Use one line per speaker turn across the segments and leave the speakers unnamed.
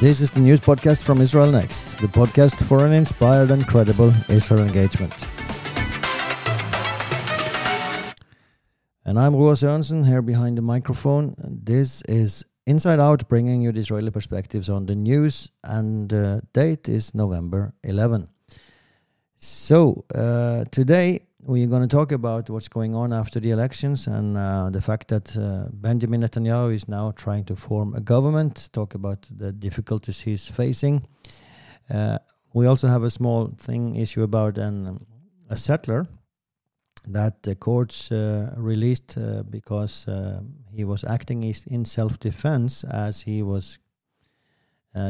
This is the news podcast from Israel Next, the podcast for an inspired and credible Israel engagement. And I'm Roar Sørensen here behind the microphone. This is Inside Out, bringing you the Israeli perspectives on the news, and uh, date is November 11. So uh, today we're going to talk about what's going on after the elections and uh, the fact that uh, Benjamin Netanyahu is now trying to form a government. Talk about the difficulties he's facing. Uh, we also have a small thing issue about an a settler that the courts uh, released uh, because uh, he was acting in self-defense as he was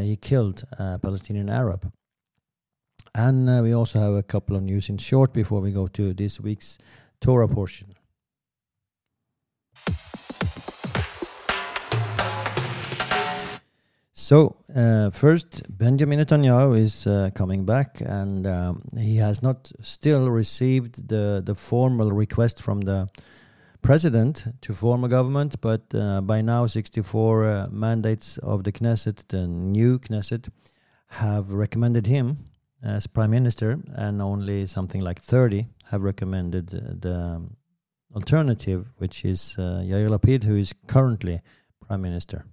he killed a Palestinian Arab. And uh, we also have a couple of news in short before we go to this week's Torah portion. So, uh, first, Benjamin Netanyahu is uh, coming back, and um, he has not still received the, the formal request from the president to form a government, but uh, by now, 64 uh, mandates of the Knesset, the new Knesset, have recommended him as prime minister, and only something like 30 have recommended the alternative, which is uh, Yair Lapid, who is currently prime minister.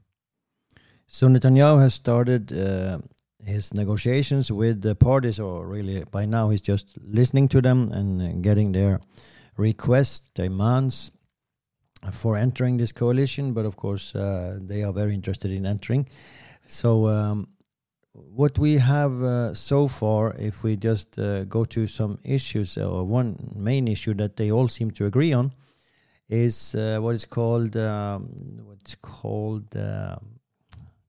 So Netanyahu has started uh, his negotiations with the parties, or really by now he's just listening to them and getting their requests, demands for entering this coalition. But of course, uh, they are very interested in entering. So um, what we have uh, so far, if we just uh, go to some issues, or one main issue that they all seem to agree on, is uh, what is called um, what's called. Uh,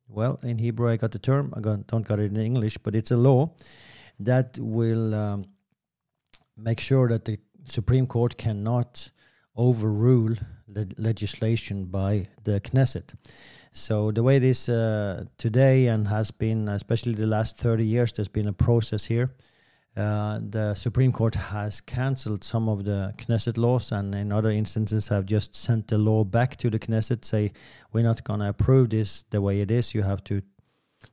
well, in Hebrew, I got the term. I got, don't got it in English, but it's a law that will um, make sure that the Supreme Court cannot overrule the legislation by the Knesset. So the way it is uh, today and has been, especially the last 30 years, there's been a process here. Uh, the Supreme Court has cancelled some of the Knesset laws, and in other instances have just sent the law back to the Knesset, say we're not going to approve this the way it is. You have to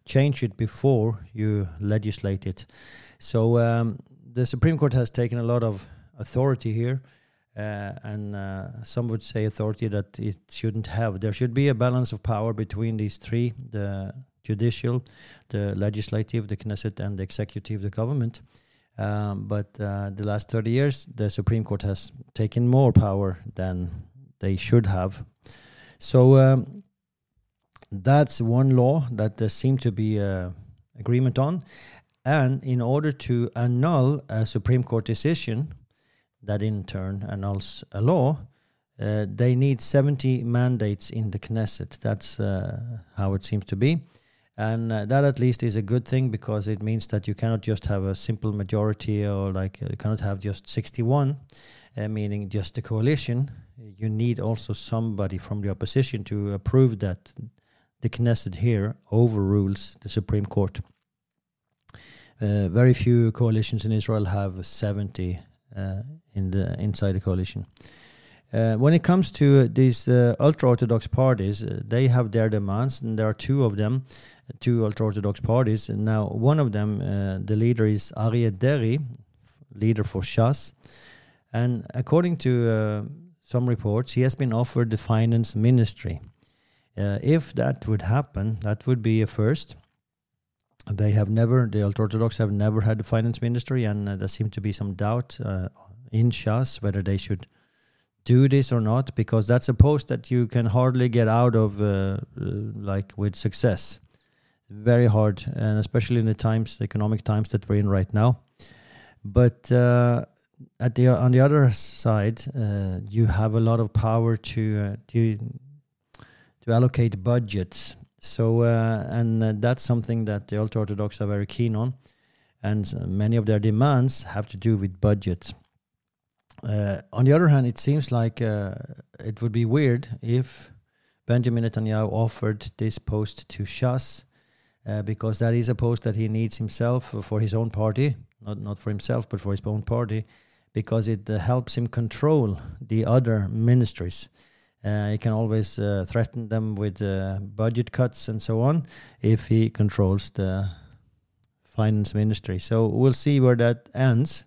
change it before you legislate it. So um, the Supreme Court has taken a lot of authority here uh, and uh, some would say authority that it shouldn't have. There should be a balance of power between these three: the judicial, the legislative, the Knesset, and the executive, the government. Um, but uh, the last 30 years, the Supreme Court has taken more power than they should have. So um, that's one law that there seemed to be uh, agreement on. And in order to annul a Supreme Court decision, that in turn annuls a law, uh, they need 70 mandates in the Knesset. That's uh, how it seems to be. And uh, that at least is a good thing because it means that you cannot just have a simple majority or like uh, you cannot have just 61, uh, meaning just a coalition. You need also somebody from the opposition to approve that the Knesset here overrules the Supreme Court. Uh, very few coalitions in Israel have 70 uh, in the inside the coalition. Uh, when it comes to these uh, ultra-orthodox parties, uh, they have their demands, and there are two of them, two ultra-orthodox parties. And now, one of them, uh, the leader is Aryeh Deri, leader for Shas, and according to uh, some reports, he has been offered the finance ministry. Uh, if that would happen, that would be a first. They have never, the ultra-orthodox have never had a finance ministry, and there seems to be some doubt in Shas whether they should do this or not because that's a post that you can hardly get out of uh, uh, like with success. Very hard and especially in the times the economic times that we're in right now. But uh, at the on the other side uh, you have a lot of power to uh, to to allocate budgets so uh, and that's something that the ultra orthodox are very keen on and many of their demands have to do with budgets uh, on the other hand, it seems like uh, it would be weird if Benjamin Netanyahu offered this post to Shas, uh, because that is a post that he needs himself for his own party, not not for himself, but for his own party, because it uh, helps him control the other ministries. Uh, he can always uh, threaten them with uh, budget cuts and so on if he controls the finance ministry. So we'll see where that ends.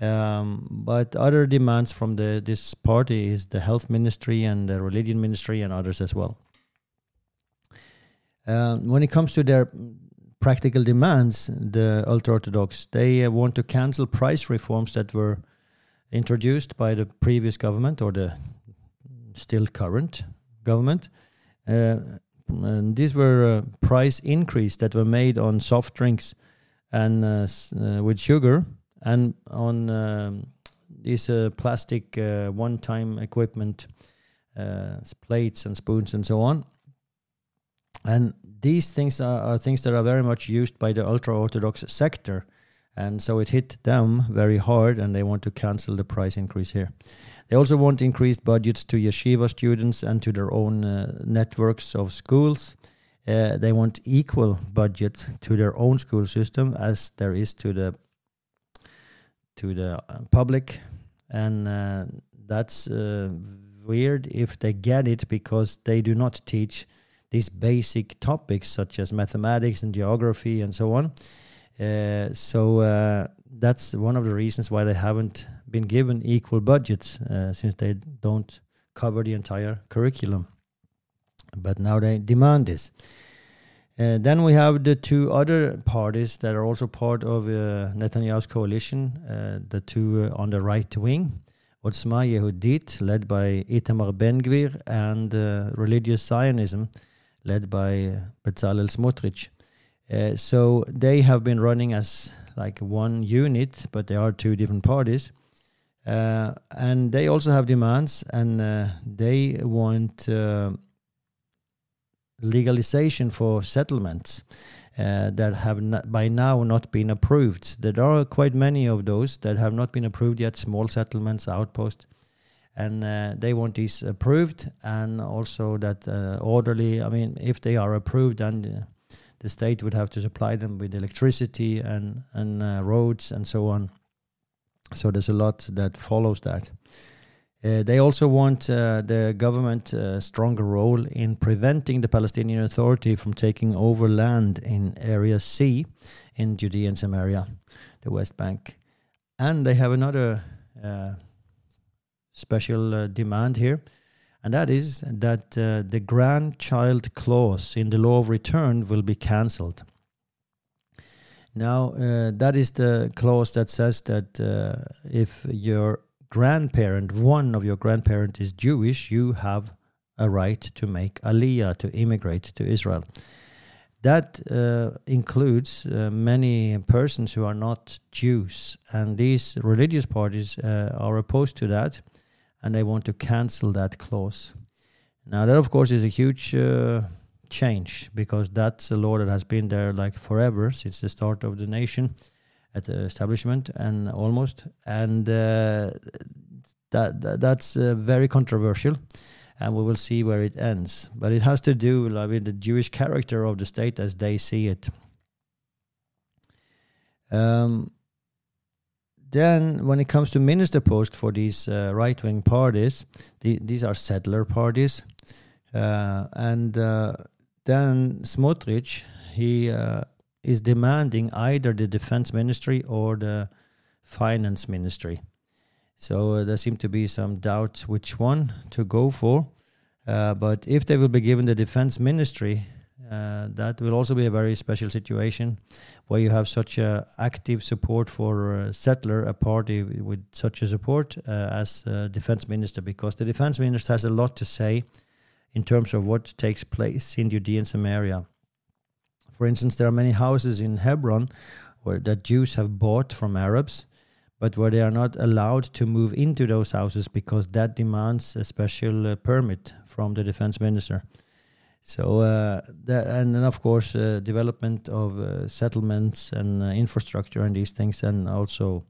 Um, but other demands from the this party is the health ministry and the religion ministry and others as well. Um, when it comes to their practical demands, the ultra orthodox they uh, want to cancel price reforms that were introduced by the previous government or the still current government. Uh, and these were uh, price increase that were made on soft drinks and uh, with sugar and on um, these plastic one-time equipment, plates and spoons and so on. And these things are, are things that are very much used by the ultra-orthodox sector and so it hit them very hard and they want to cancel the price increase here. They also want increased budgets to yeshiva students and to their own uh, networks of schools. Uh, they want equal budget to their own school system as there is to the to the uh, public. And uh, that's uh, weird if they get it because they do not teach these basic topics such as mathematics and geography and so on uh, so uh, that's one of the reasons why they haven't been given equal budgets uh, since they don't cover the entire curriculum. But now they demand this. Uh, then we have the two other parties that are also part of uh, Netanyahu's coalition, the two on the right wing, Otzma Yehudit, led by Itamar Ben-Gvir, and Religious Zionism, led by Bezalel Smotrich. Uh, so they have been running as like one unit, but they are two different parties. Uh, and they also have demands, and uh, they want uh, legalization for settlements uh, that have not, by now not been approved. There are quite many of those that have not been approved yet, small settlements, outposts. And uh, they want these approved, and also that orderly. I mean, if they are approved, and the state would have to supply them with electricity and and uh, roads and so on. So there's a lot that follows that. Uh, they also want uh, the government a uh, stronger role in preventing the Palestinian Authority from taking over land in Area C in Judea and Samaria, the West Bank. And they have another uh, special uh, demand here and that is that uh, the grandchild clause in the law of return will be cancelled. Now, uh, that is the clause that says that uh, if your grandparent, one of your grandparents, is Jewish, you have a right to make aliyah, to immigrate to Israel. That uh, includes uh, many persons who are not Jews, and these religious parties uh, are opposed to that and they want to cancel that clause. Now, that of course is a huge uh, change because that's a law that has been there like forever since the start of the nation at the establishment and almost, and uh, that, that, that's uh, very controversial. And we will see where it ends. But it has to do like, with the Jewish character of the state as they see it. Um, then when it comes to minister post for these uh, right wing parties, the, these are settler parties. Uh, and uh, then Smotrich, he uh, is demanding either the defense ministry or the finance ministry. So uh, there seem to be some doubt which one to go for. Uh, but if they will be given the defense ministry, uh, that will also be a very special situation where you have such a active support for uh, settler a party with such a support uh, as defense minister because the defense minister has a lot to say in terms of what takes place in Judea and Samaria. For instance, there are many houses in Hebron where that Jews have bought from Arabs, but where they are not allowed to move into those houses because that demands a special uh, permit from the defense minister. So uh, that, and then of course uh, development of uh, settlements and uh, infrastructure and these things, and also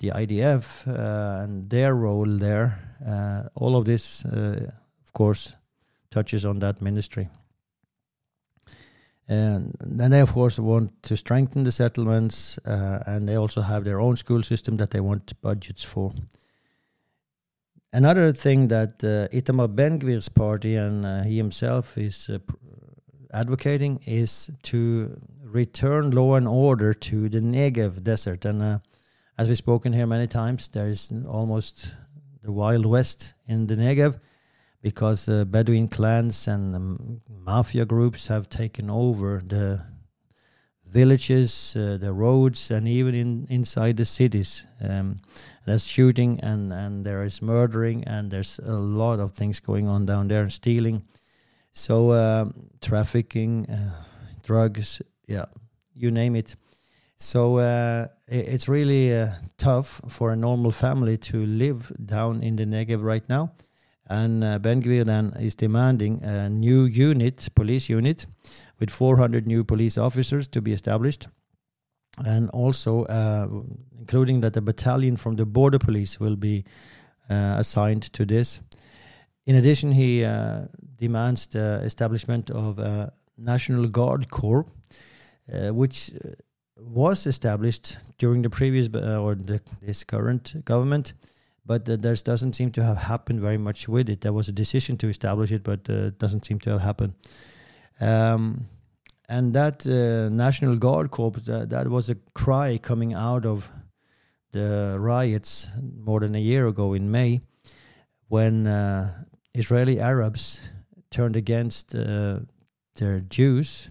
the IDF uh, and their role there. Uh, all of this, of course, touches on that ministry. And then they, of course, want to strengthen the settlements, and they also have their own school system that they want budgets for. Another thing that uh, Itamar Ben Gvir's party and uh, he himself is uh, advocating is to return law and order to the Negev desert. And uh, as we've spoken here many times, there is almost the Wild West in the Negev because uh, Bedouin clans and um, mafia groups have taken over the villages, uh, the roads, and even in inside the cities. Um, there's shooting and and there is murdering and there's a lot of things going on down there, and stealing, so uh, trafficking, uh, drugs, yeah, you name it. So uh, it's really uh, tough for a normal family to live down in the Negev right now. And uh, Ben Gvir then is demanding a new unit, police unit, with 400 new police officers to be established. And also, uh, including that a battalion from the border police will be uh, assigned to this. In addition, he uh, demands the establishment of a National Guard Corps, uh, which uh, was established during the previous or the, this current government but uh, there doesn't seem to have happened very much with it. There was a decision to establish it, but uh, it doesn't seem to have happened. Um, and that uh, National Guard Corps, that, that was a cry coming out of the riots more than a year ago in May, when uh, Israeli Arabs turned against uh, their Jews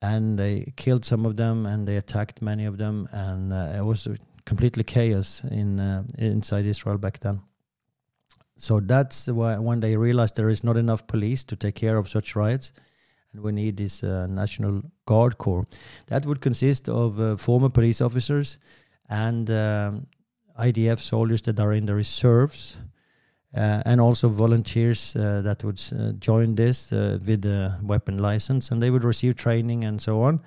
and they killed some of them and they attacked many of them and uh, it was completely chaos in uh, inside Israel back then. So that's why when they realized there is not enough police to take care of such riots, and we need this uh, National Guard Corps. That would consist of uh, former police officers and um, IDF soldiers that are in the reserves, uh, and also volunteers uh, that would uh, join this uh, with a weapon license, and they would receive training and so on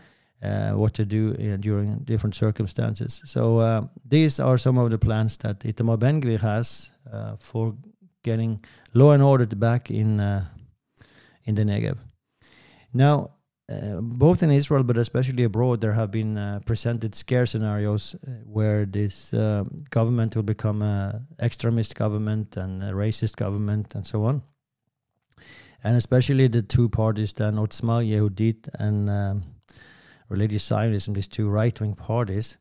what to do during different circumstances. So these are some of the plans that Itamar Ben Gvir has for getting law and order back in in the Negev. Now, uh, both in Israel but especially abroad, there have been presented scare scenarios where this government will become an extremist government and a racist government and so on. And especially the two parties, then Otzma Yehudit and um, religious Zionism, these two right wing parties,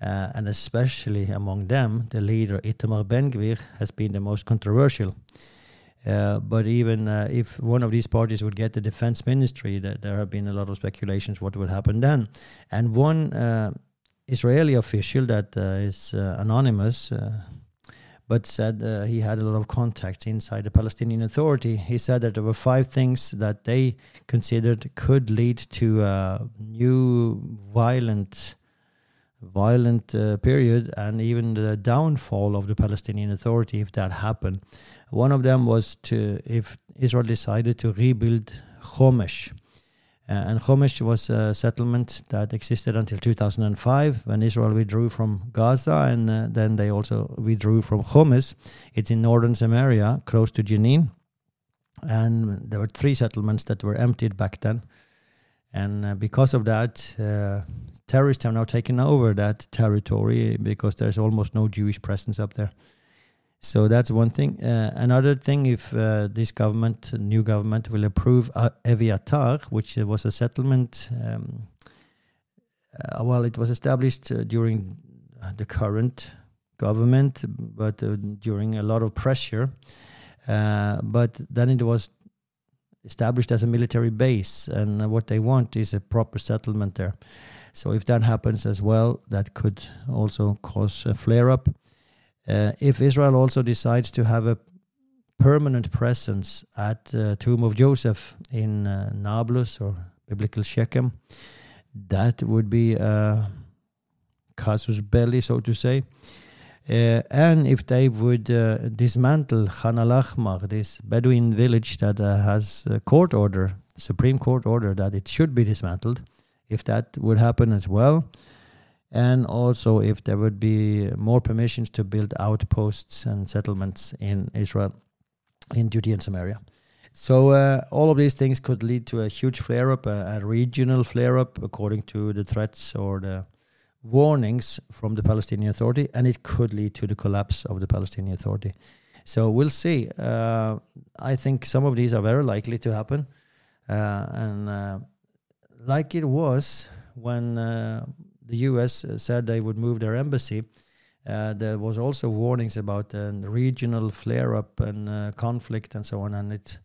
uh, and especially among them, the leader Itamar Ben Gvir has been the most controversial. Uh, but even uh, if one of these parties would get the defense ministry, that there have been a lot of speculations what would happen then. And one uh, Israeli official that uh, is uh, anonymous but said he had a lot of contacts inside the Palestinian Authority. He said that there were five things that they considered could lead to a new violent, violent uh, period and even the downfall of the Palestinian Authority if that happened. One of them was to if Israel decided to rebuild Homesh uh, and Homesh was a settlement that existed until 2005 when Israel withdrew from Gaza, and uh, then they also withdrew from Homesh. It's in northern Samaria, close to Jenin. And there were three settlements that were emptied back then. And uh, because of that, uh, terrorists have now taken over that territory because there's almost no Jewish presence up there. So that's one thing. Uh, another thing, if uh, this government, new government, will approve uh, Eviatar, which was a settlement, um, uh, well, it was established during the current government, but during a lot of pressure. but then it was established as a military base, and what they want is a proper settlement there. So if that happens as well, that could also cause a flare up. Uh, if Israel also decides to have a permanent presence at the tomb of Joseph in uh, Nablus or biblical Shechem, that would be a casus belli, so to say. Uh, and if they would uh, dismantle Khan al Ahmar, this Bedouin village that uh, has a court order, Supreme Court order that it should be dismantled, if that would happen as well, and also if there would be more permissions to build outposts and settlements in Israel, in Judea and Samaria. So all of these things could lead to a huge flare-up, a, a regional flare-up, according to the threats or the warnings from the Palestinian Authority, and it could lead to the collapse of the Palestinian Authority. So we'll see. Uh, I think some of these are very likely to happen, uh, and uh, like it was when uh, the U.S. said they would move their embassy. Uh, there was also warnings about a regional flare-up and conflict and so on, and it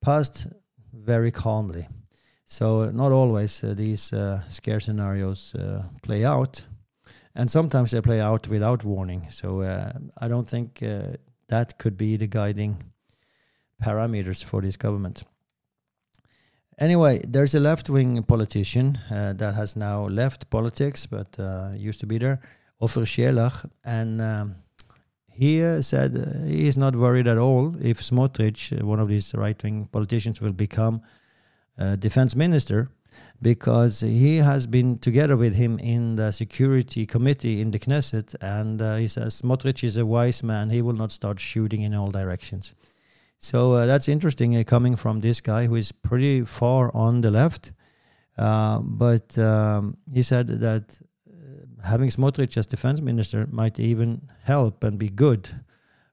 passed very calmly. So not always these scare scenarios play out and sometimes they play out without warning. So uh, I don't think uh, that could be the guiding parameters for this government. Anyway, there's a left-wing politician uh, that has now left politics, but uh, used to be there, Ofer Shelah, and um, he uh, said uh, he is not worried at all if Smotrich, one of these right-wing politicians, will become defense minister because he has been together with him in the security committee in the Knesset, and uh, he says Smotrich is a wise man; he will not start shooting in all directions. So uh, that's interesting, uh, coming from this guy who is pretty far on the left. Uh, but um, he said that uh, having Smotrich as defense minister might even help and be good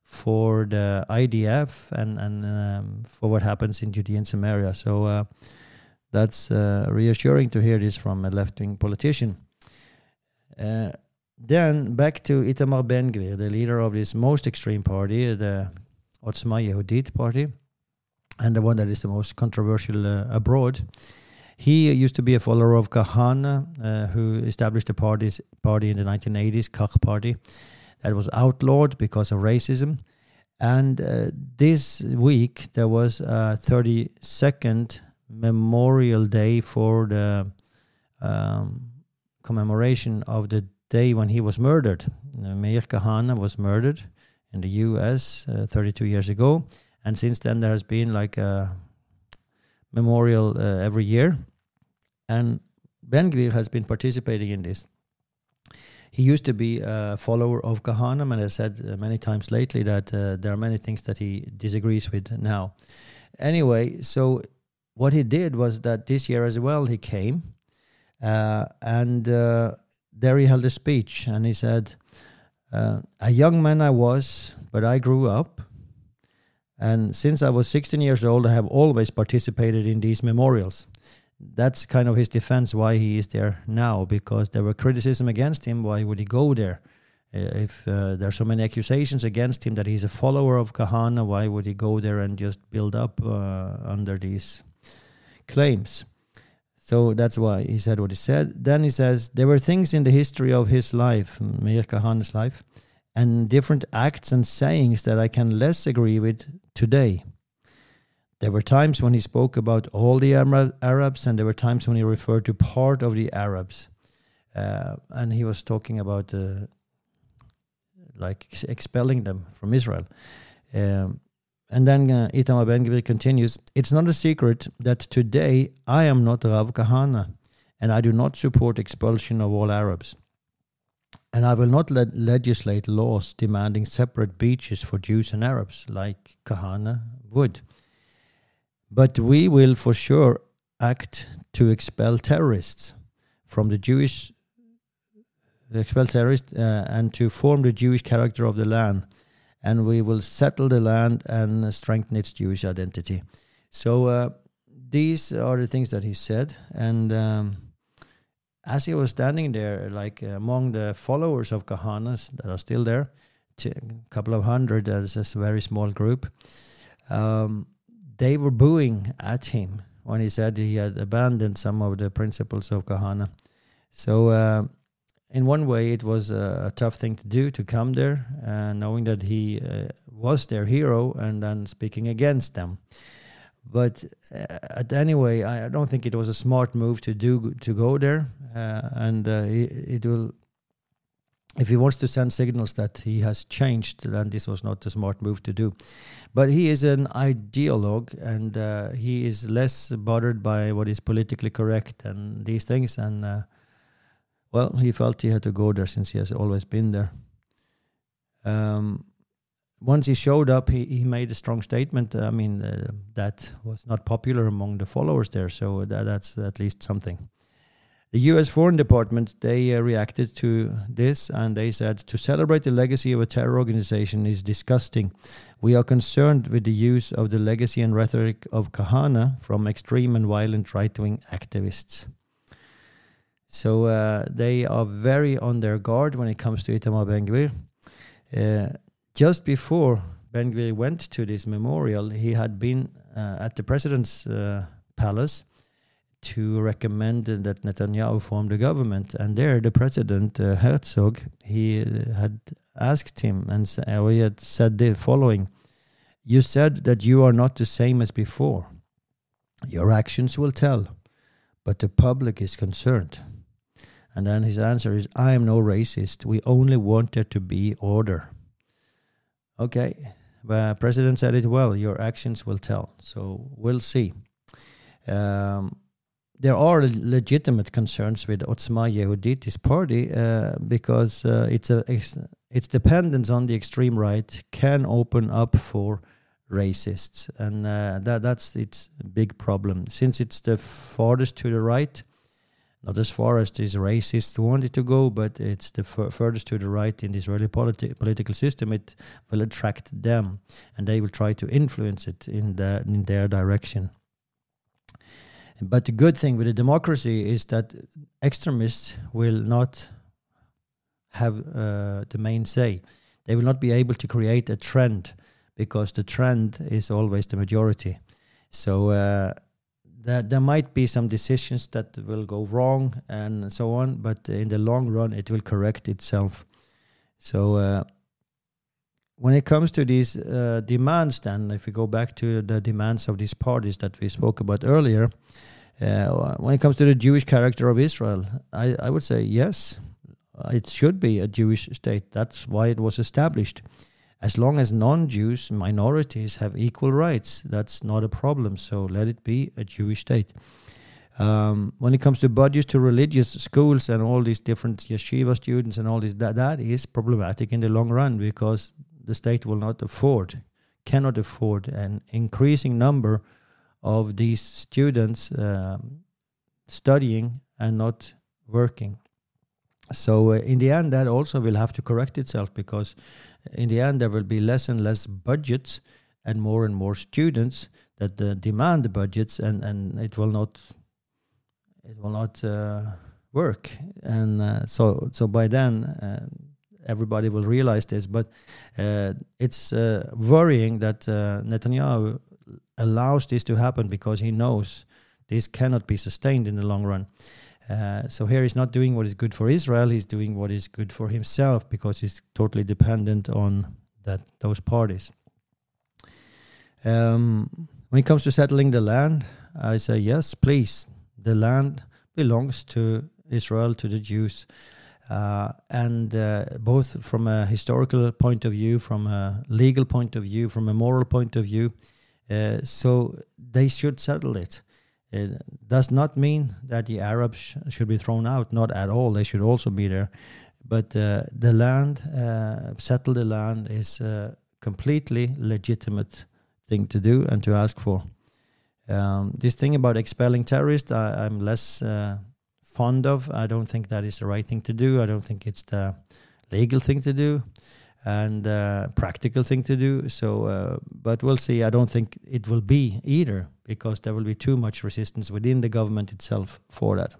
for the IDF and and um, for what happens in Judea and Samaria. So uh, that's uh, reassuring to hear this from a left wing politician. Uh, then back to Itamar Ben Gvir, the leader of this most extreme party, the Otzma Yehudit party, and the one that is the most controversial uh, abroad. He used to be a follower of Kahana, uh, who established a party's, party in the 1980s, Kach Party, that was outlawed because of racism. And uh, this week, there was a 32nd Memorial Day for the um, commemoration of the day when he was murdered. Uh, Meir Kahana was murdered in the U.S. Uh, 32 years ago, and since then there has been like a memorial uh, every year, and Ben Gvir has been participating in this. He used to be a follower of Kahana, and has said uh, many times lately that uh, there are many things that he disagrees with now. Anyway, so what he did was that this year as well he came uh, and uh, there he held a speech and he said uh, a young man i was but i grew up and since i was 16 years old i have always participated in these memorials that's kind of his defense why he is there now because there were criticism against him why would he go there uh, if uh, there are so many accusations against him that he's a follower of kahana why would he go there and just build up uh, under these claims. So that's why he said what he said. Then he says there were things in the history of his life, Meir Kahana's life, and different acts and sayings that I can less agree with today. There were times when he spoke about all the Arabs, and there were times when he referred to part of the Arabs. Uh, and he was talking about uh, like expelling them from Israel. Um, and then uh, Itamar Ben Gvir continues It's not a secret that today I am not Rav Kahana, and I do not support expulsion of all Arabs. And I will not le- legislate laws demanding separate beaches for Jews and Arabs, like Kahana would. But we will for sure act to expel terrorists from the Jewish expel terrorists uh, and to form the Jewish character of the land and we will settle the land and strengthen its Jewish identity. So uh, these are the things that he said, and um, as he was standing there, like among the followers of Kahanas that are still there, a couple of hundred, as a very small group, um, they were booing at him when he said he had abandoned some of the principles of Kahana. So uh, in one way, it was a, a, tough thing to do to come there, uh, knowing that he uh, was their hero and then speaking against them. But uh, anyway, I don't think it was a smart move to do to go there, uh, and uh, it, it, will. If he wants to send signals that he has changed, then this was not a smart move to do. But he is an ideologue, and uh, he is less bothered by what is politically correct and these things, and well, he felt he had to go there since he has always been there. Um, once he showed up, he, he made a strong statement. I mean, uh, that was not popular among the followers there, so that, that's at least something. The U.S. Foreign Department they uh, reacted to this and they said to celebrate the legacy of a terror organization is disgusting. We are concerned with the use of the legacy and rhetoric of Kahana from extreme and violent right-wing activists. So uh, they are very on their guard when it comes to Itamar Ben-Gvir. Uh, just before Ben-Gvir went to this memorial, he had been uh, at the president's uh, palace to recommend that Netanyahu form the government. And there, the president, uh, Herzog, he uh, had asked him and uh, he had said the following You said that you are not the same as before. Your actions will tell, but the public is concerned. And then his answer is I am no racist. We only want there to be order. Okay, the president said it well. Your actions will tell. So we'll see. Um, there are legitimate concerns with Otzma Yehudit's party uh, because uh, it's a its dependence on the extreme right can open up for racists, and uh, that that's its big problem. Since it's the farthest to the right, not as far as these racists want it to go, but it's the furthest to the right in the Israeli politi- political system. It will attract them, and they will try to influence it in the in their direction. But the good thing with a democracy is that extremists will not have uh, the main say. They will not be able to create a trend because the trend is always the majority. So uh, that there might be some decisions that will go wrong and so on, but in the long run, it will correct itself. So uh, when it comes to these uh, demands, then if we go back to the demands of these parties that we spoke about earlier, uh, when it comes to the Jewish character of Israel, I, I would say yes, it should be a Jewish state. That's why it was established. As long as non Jews, minorities have equal rights, that's not a problem. So let it be a Jewish state. Um, when it comes to budgets to religious schools and all these different yeshiva students and all this, that, that is problematic in the long run because the state will not afford, cannot afford an increasing number of these students um, studying and not working. So uh, in the end, that also will have to correct itself because in the end there will be less and less budgets and more and more students that uh, demand the budgets, and, and it will not it will not uh, work. And uh, so so by then uh, everybody will realize this. But uh, it's worrying that Netanyahu allows this to happen because he knows this cannot be sustained in the long run. Uh, so here he's not doing what is good for Israel; he's doing what is good for himself because he's totally dependent on that those parties. Um, when it comes to settling the land, I say yes, please. The land belongs to Israel, to the Jews, uh, and uh, both from a historical point of view, from a legal point of view, from a moral point of view, uh, so they should settle it. It does not mean that the Arabs sh should be thrown out, not at all. They should also be there. But uh, the land, uh, settle the land, is a completely legitimate thing to do and to ask for. Um, this thing about expelling terrorists, I, am less uh, fond of. I don't think that is the right thing to do. I don't think it's the legal thing to do and uh, practical thing to do. So, uh, but we'll see. I don't think it will be either because there will be too much resistance within the government itself for that.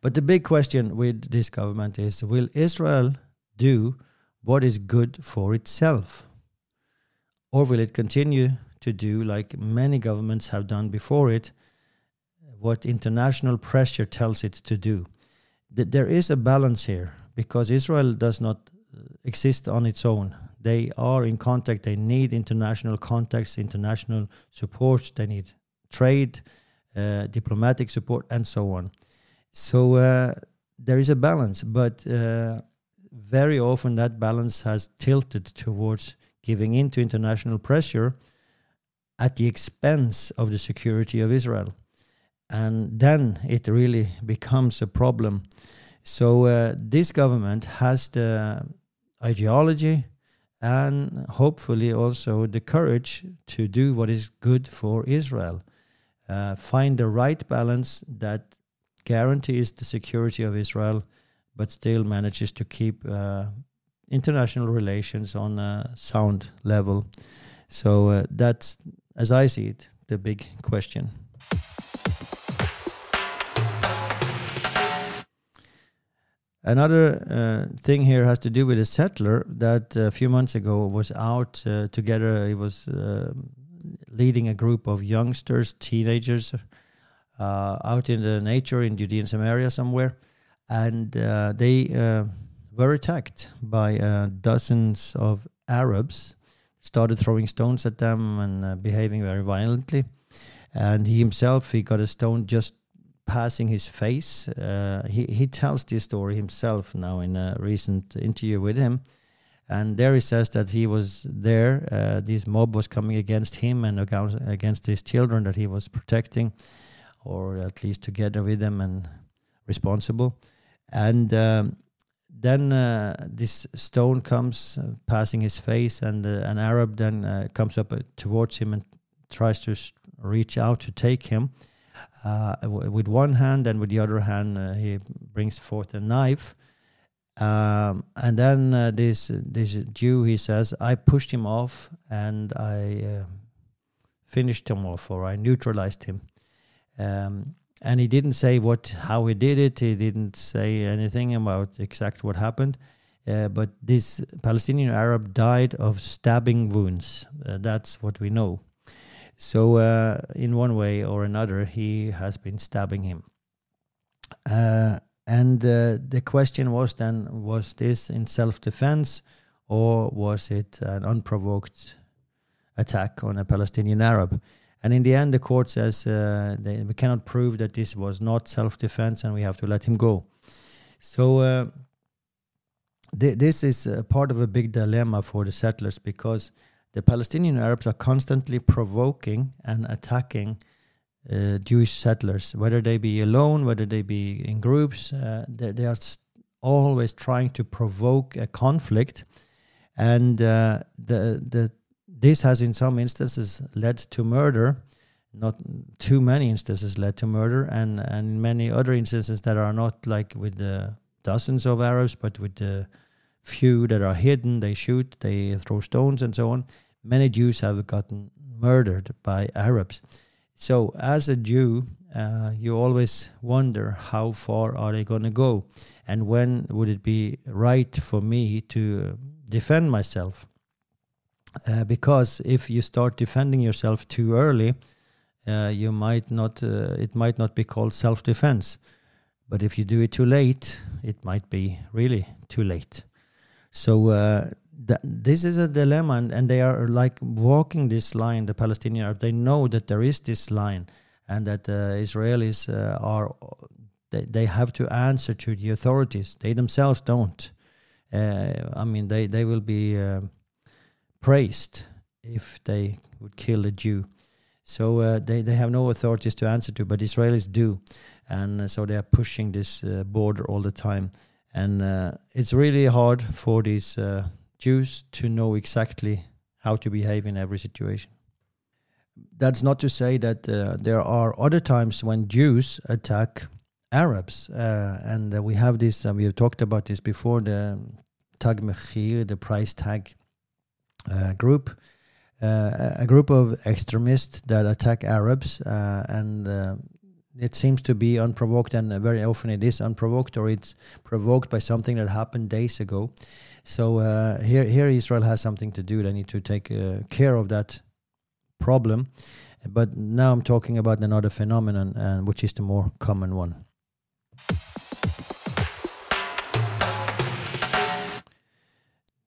But the big question with this government is: Will Israel do what is good for itself, or will it continue to do like many governments have done before it? What international pressure tells it to do. That there is a balance here because Israel does not exist on its own. They are in contact. They need international contacts, international support. They need trade, uh, diplomatic support, and so on. So uh, there is a balance, but uh, very often that balance has tilted towards giving in to international pressure at the expense of the security of Israel. And then it really becomes a problem. So uh, this government has the ideology and hopefully also the courage to do what is good for Israel. Uh, find the right balance that guarantees the security of Israel, but still manages to keep uh, international relations on a sound level. So uh, that's, as I see it, the big question. Another uh, thing here has to do with a settler that a few months ago was out uh, together. He was uh, leading a group of youngsters, teenagers, uh, out in the nature in Judean Samaria somewhere, and uh, they uh, were attacked by dozens of Arabs. Started throwing stones at them and behaving very violently. And he himself, he got a stone just passing his face. Uh, he he tells this story himself now in a recent interview with him, and there he says that he was there. Uh, this mob was coming against him and against his children that he was protecting, or at least together with them and responsible. And um, then uh, this stone comes uh, passing his face, and uh, an Arab then uh, comes up towards him and tries to reach out to take him uh, with one hand, and with the other hand, uh, he brings forth a knife. Um, and then uh, this this Jew, he says, I pushed him off and I uh, finished him off, or I neutralized him. Um, and he didn't say what how he did it. He didn't say anything about exact what happened. Uh, but this Palestinian Arab died of stabbing wounds. Uh, that's what we know. So, uh, in one way or another, he has been stabbing him. Uh, and uh, the question was then was this in self defense or was it an unprovoked attack on a Palestinian Arab? And in the end, the court says uh, they, we cannot prove that this was not self defense and we have to let him go. So, uh, th- this is part of a big dilemma for the settlers because the Palestinian Arabs are constantly provoking and attacking uh, Jewish settlers, whether they be alone, whether they be in groups. Uh, they, they, are always trying to provoke a conflict, and uh, the the this has in some instances led to murder. Not too many instances led to murder, and and many other instances that are not like with dozens of Arabs, but with the few that are hidden, they shoot, they throw stones, and so on. Many Jews have gotten murdered by Arabs. So, as a Jew, uh, you always wonder how far are they going to go, and when would it be right for me to defend myself? Uh, because if you start defending yourself too early, uh, you might not. Uh, it might not be called self-defense, but if you do it too late, it might be really too late. So uh, th- this is a dilemma, and, and, they are like walking this line. The Palestinians they know that there is this line, and that the Israelis uh, are they, they have to answer to the authorities. They themselves don't. Uh, I mean, they they will be uh, praised if they would kill a Jew. So uh, they they have no authorities to answer to, but Israelis do, and uh, so they are pushing this border all the time and uh, it's really hard for these uh, Jews to know exactly how to behave in every situation. That's not to say that uh, there are other times when Jews attack Arabs, uh, and uh, we have this. we have talked about this before. The Tag Mechir, the price tag uh, group, a group of extremists that attack Arabs and it seems to be unprovoked, and very often it is unprovoked, or it's provoked by something that happened days ago. So uh, here, here Israel has something to do. They need to take uh, care of that problem. But now I'm talking about another phenomenon, uh, which is the more common one.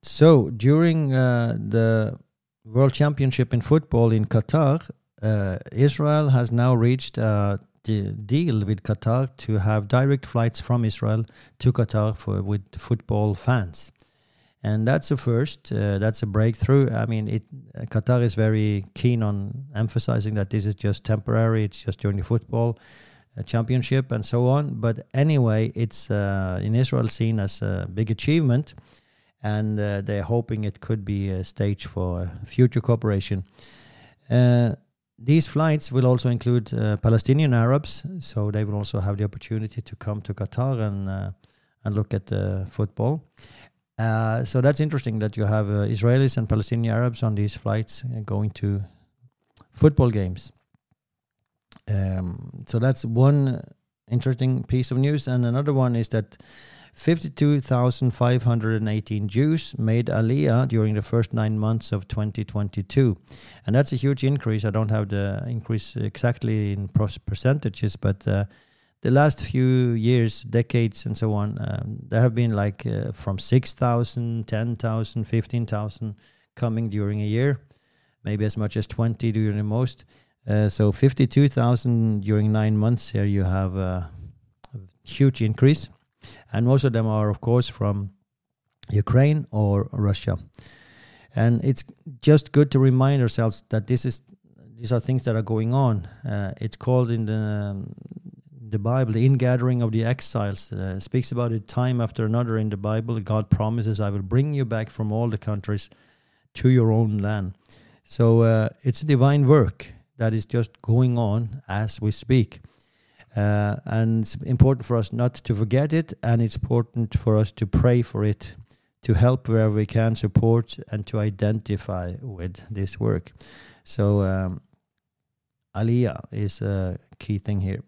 So during uh, the World Championship in football in Qatar, uh, Israel has now reached uh, deal with Qatar to have direct flights from Israel to Qatar for with football fans, and that's a first. Uh, that's a breakthrough. I mean, it Qatar is very keen on emphasizing that this is just temporary. It's just during the football uh, championship and so on. But anyway, it's uh, in Israel seen as a big achievement, and uh, they're hoping it could be a stage for future cooperation. Uh, these flights will also include uh, Palestinian Arabs, so they will also have the opportunity to come to Qatar and uh, and look at the football. Uh, so that's interesting that you have uh, Israelis and Palestinian Arabs on these flights uh, going to football games. Um, so that's one interesting piece of news, and another one is that 52,518 Jews made Aliyah during the first nine months of 2022. And that's a huge increase. I don't have the increase exactly in percentages, but uh, the last few years, decades, and so on, um, there have been like uh, from 6,000, 10,000, 15,000 coming during a year, maybe as much as 20 during the most. Uh, so 52,000 during nine months here, you have a huge increase and most of them are, of course, from Ukraine or Russia. And it's just good to remind ourselves that this is these are things that are going on. Uh, it's called in the um, the Bible the ingathering of the exiles. Uh, speaks about it time after another in the Bible. God promises, "I will bring you back from all the countries to your own land." So uh, it's a divine work that is just going on as we speak. Uh, and it's important for us not to forget it, and it's important for us to pray for it, to help wherever we can, support, and to identify with this work. So, um, Aliyah is a key thing here.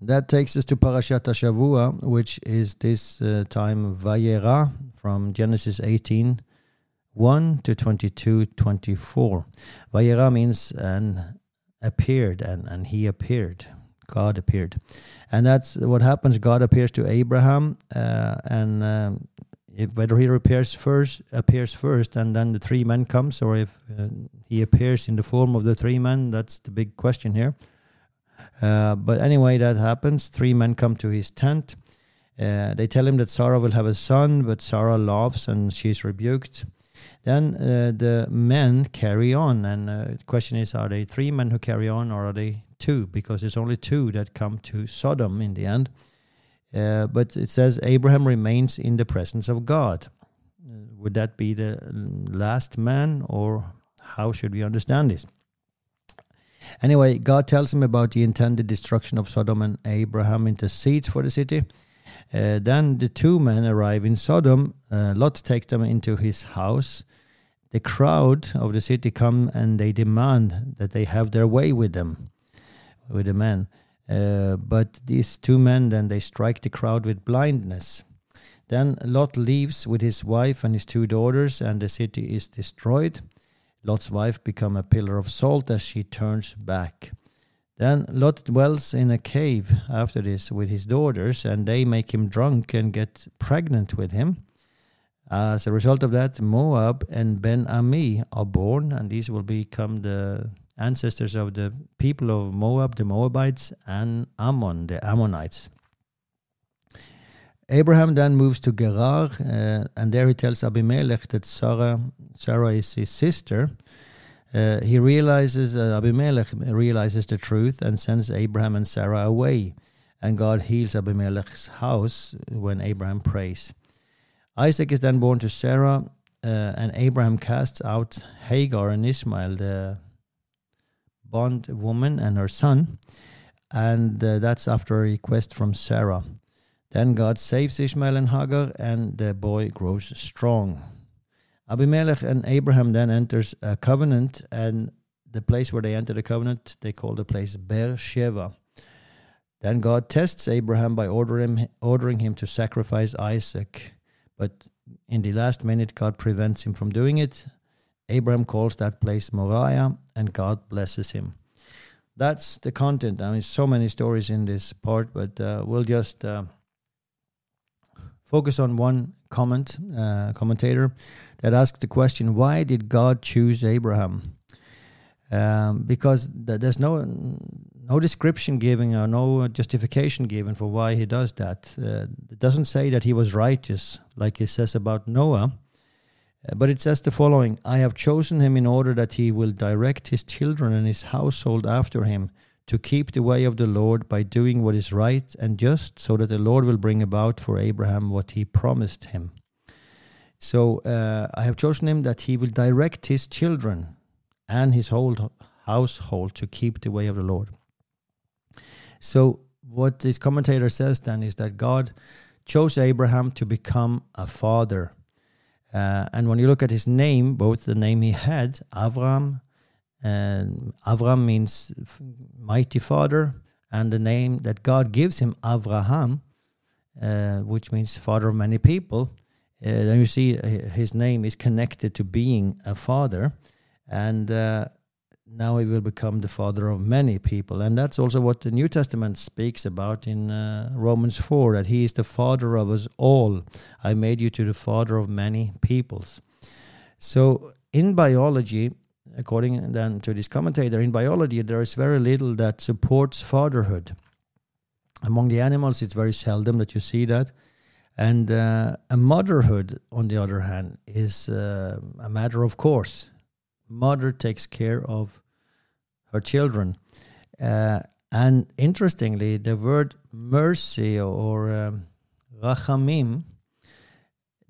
That takes us to Parashat Shavua, which is this uh, time Vayera from Genesis 18 1 to 22 24. Vayera means and appeared and, and he appeared. God appeared. And that's what happens. God appears to Abraham uh, and um, if, whether he appears first appears first and then the three men comes or if uh, he appears in the form of the three men that's the big question here uh, but anyway that happens three men come to his tent uh, they tell him that sarah will have a son but sarah laughs and she's rebuked then uh, the men carry on, and uh, the question is: Are they three men who carry on, or are they two? Because it's only two that come to Sodom in the end. Uh, but it says Abraham remains in the presence of God. Uh, would that be the last man, or how should we understand this? Anyway, God tells him about the intended destruction of Sodom, and Abraham intercedes for the city. Uh, then the two men arrive in Sodom. Uh, Lot takes them into his house. The crowd of the city come and they demand that they have their way with them, with the men. Uh, but these two men then they strike the crowd with blindness. Then Lot leaves with his wife and his two daughters, and the city is destroyed. Lot's wife become a pillar of salt as she turns back. Then Lot dwells in a cave after this with his daughters, and they make him drunk and get pregnant with him. As a result of that, Moab and Ben Ami are born, and these will become the ancestors of the people of Moab, the Moabites, and Ammon, the Ammonites. Abraham then moves to Gerar, uh, and there he tells Abimelech that Sarah, Sarah is his sister. Uh, he realizes, uh, Abimelech realizes the truth and sends Abraham and Sarah away. And God heals Abimelech's house when Abraham prays. Isaac is then born to Sarah, uh, and Abraham casts out Hagar and Ishmael, the bond woman, and her son. And uh, that's after a request from Sarah. Then God saves Ishmael and Hagar, and the boy grows strong. Abimelech and Abraham then enters a covenant, and the place where they enter the covenant, they call the place Beersheba. Then God tests Abraham by ordering, ordering him to sacrifice Isaac. But in the last minute, God prevents him from doing it. Abraham calls that place Moriah, and God blesses him. That's the content. I mean, so many stories in this part, but uh, we'll just uh, focus on one comment, uh, commentator that asked the question, why did God choose Abraham? Um, because th- there's no no description given or no justification given for why he does that. Uh, it doesn't say that he was righteous, like it says about Noah, uh, but it says the following I have chosen him in order that he will direct his children and his household after him to keep the way of the Lord by doing what is right and just, so that the Lord will bring about for Abraham what he promised him. So uh, I have chosen him that he will direct his children and his whole household to keep the way of the Lord. So what this commentator says then is that God chose Abraham to become a father. Uh, and when you look at his name, both the name he had, Avram, and Avram means mighty father, and the name that God gives him, Avraham, uh, which means father of many people. Uh, then you see uh, his name is connected to being a father, and uh, now he will become the father of many people. And that's also what the New Testament speaks about in uh, Romans 4 that he is the father of us all. I made you to the father of many peoples. So, in biology, according then to this commentator, in biology, there is very little that supports fatherhood. Among the animals, it's very seldom that you see that. And uh, a motherhood, on the other hand, is uh, a matter of course mother takes care of her children. Uh, and interestingly, the word mercy or um, rachamim,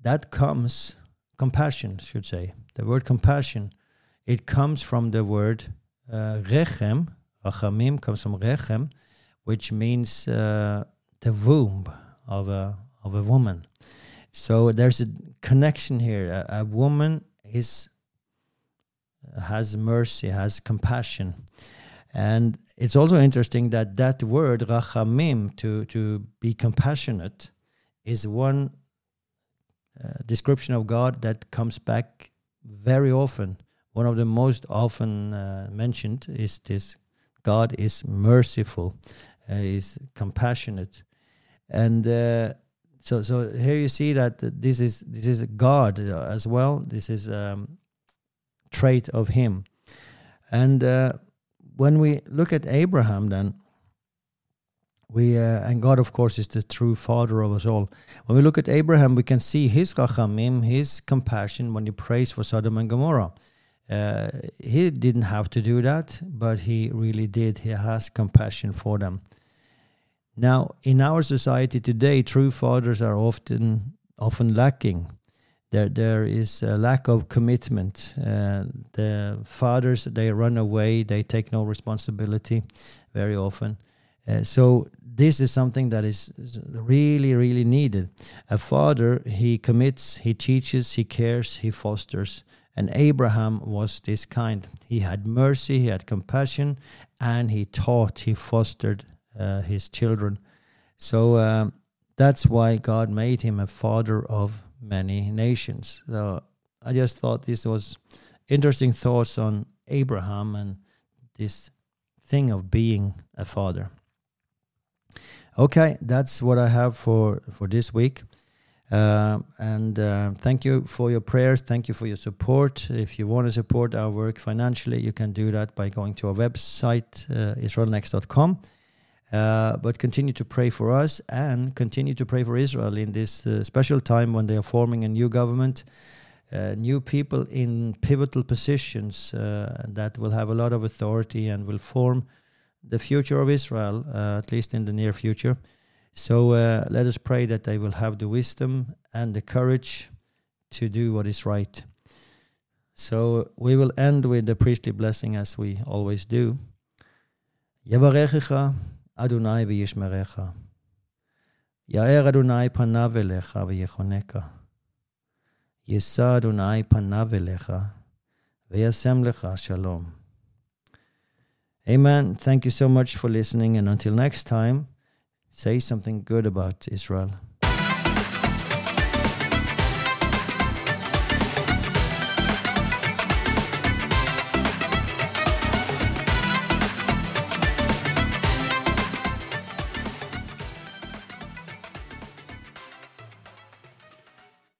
that comes, compassion, should say. The word compassion, it comes from the word uh, rechem. Rachamim comes from rechem, which means uh, the womb of a, of a woman. So there's a connection here. A, a woman is has mercy, has compassion. And it's also interesting that that word rachamim to to be compassionate is one uh, description of God that comes back very often. One of the most often uh, mentioned is this: God is merciful, uh, is compassionate, and uh, so so here you see that this is this is God as well. This is um, trait of him. And uh, when we look at Abraham, then we uh, and God, of course, is the true father of us all. When we look at Abraham, we can see his rachamim, his compassion when he prays for Sodom and Gomorrah. Uh, he didn't have to do that, but he really did. He has compassion for them. Now, in our society today, true fathers are often often lacking there there is a lack of commitment. Uh, the fathers they run away, they take no responsibility very often. Uh, so this is something that is really really needed. A father he commits, he teaches, he cares, he fosters. And Abraham was this kind. He had mercy, he had compassion, and he taught, he fostered uh, his children. So um, that's why God made him a father of many nations. So I just thought this was interesting thoughts on Abraham and this thing of being a father. Okay, that's what I have for for this week. Uh, and uh, thank you for your prayers. Thank you for your support. If you want to support our work financially, you can do that by going to our website, uh, israelnext.com. Uh, but continue to pray for us and continue to pray for Israel in this uh, special time when they are forming a new government, uh, new people in pivotal positions that will have a lot of authority and will form the future of Israel, at least in the near future. So uh, let us pray that they will have the wisdom and the courage to do what is right. So we will end with the priestly blessing as we always do. Yavarechecha Adonai v'yishmerecha. Ya'er Adonai panav elecha v'yechoneka. Yisa Adonai panav elecha v'yasem lecha shalom. Amen. Thank you so much for listening, and until next time say something good about Israel.